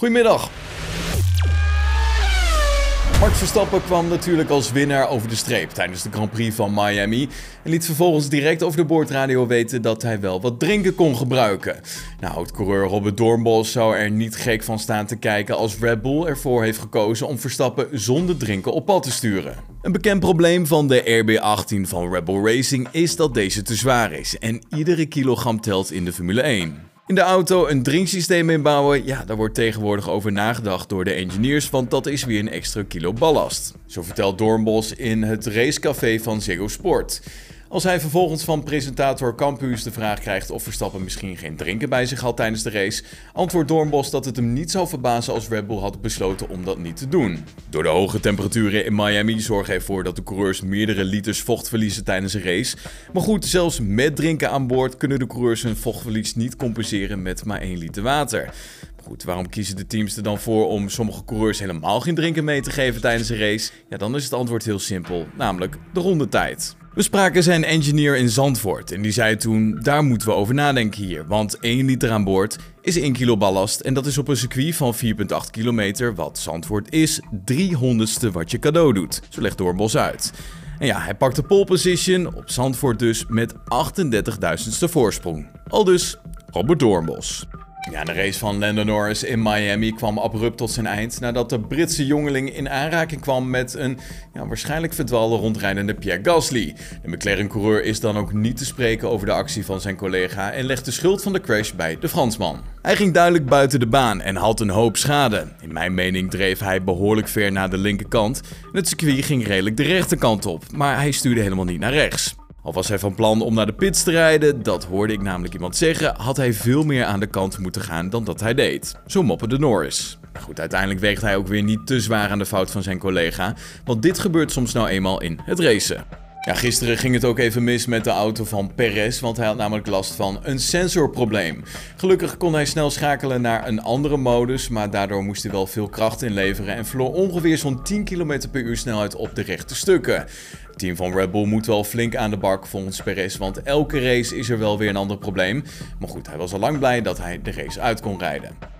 Goedemiddag. Max Verstappen kwam natuurlijk als winnaar over de streep tijdens de Grand Prix van Miami en liet vervolgens direct over de boordradio weten dat hij wel wat drinken kon gebruiken. Nou, het coureur Robert Doornbos zou er niet gek van staan te kijken als Red Bull ervoor heeft gekozen om Verstappen zonder drinken op pad te sturen. Een bekend probleem van de RB18 van Red Bull Racing is dat deze te zwaar is en iedere kilogram telt in de Formule 1. In de auto een drinksysteem inbouwen, ja, daar wordt tegenwoordig over nagedacht door de engineers, want dat is weer een extra kilo ballast. Zo vertelt Doornbos in het racecafé van Ziggo Sport. Als hij vervolgens van presentator Campus de vraag krijgt of Verstappen misschien geen drinken bij zich had tijdens de race, antwoordt Doornbos dat het hem niet zou verbazen als Red Bull had besloten om dat niet te doen. Door de hoge temperaturen in Miami zorgen ervoor dat de coureurs meerdere liters vocht verliezen tijdens een race. Maar goed, zelfs met drinken aan boord kunnen de coureurs hun vochtverlies niet compenseren met maar 1 liter water. Goed, waarom kiezen de teams er dan voor om sommige coureurs helemaal geen drinken mee te geven tijdens een race? Ja, dan is het antwoord heel simpel, namelijk de rondetijd. We spraken zijn engineer in Zandvoort en die zei toen: daar moeten we over nadenken hier, want 1 liter aan boord is 1 kilo ballast en dat is op een circuit van 4,8 kilometer, wat Zandvoort is, 300ste wat je cadeau doet. Zo legt Doorbos uit. En ja, hij pakt de pole position op Zandvoort dus met 38.000ste voorsprong. Al dus Robert Doornbos. Ja, de race van Lando Norris in Miami kwam abrupt tot zijn eind nadat de Britse jongeling in aanraking kwam met een ja, waarschijnlijk verdwaalde rondrijdende Pierre Gasly. De McLaren-coureur is dan ook niet te spreken over de actie van zijn collega en legt de schuld van de crash bij de Fransman. Hij ging duidelijk buiten de baan en had een hoop schade. In mijn mening dreef hij behoorlijk ver naar de linkerkant en het circuit ging redelijk de rechterkant op, maar hij stuurde helemaal niet naar rechts. Al was hij van plan om naar de pits te rijden, dat hoorde ik namelijk iemand zeggen, had hij veel meer aan de kant moeten gaan dan dat hij deed. Zo mopperde Norris. Goed, uiteindelijk weegt hij ook weer niet te zwaar aan de fout van zijn collega, want dit gebeurt soms nou eenmaal in het racen. Ja, gisteren ging het ook even mis met de auto van Perez, want hij had namelijk last van een sensorprobleem. Gelukkig kon hij snel schakelen naar een andere modus, maar daardoor moest hij wel veel kracht inleveren en verloor ongeveer zo'n 10 km per uur snelheid op de rechte stukken. Het team van Red Bull moet wel flink aan de bak volgens Perez, want elke race is er wel weer een ander probleem. Maar goed, hij was al lang blij dat hij de race uit kon rijden.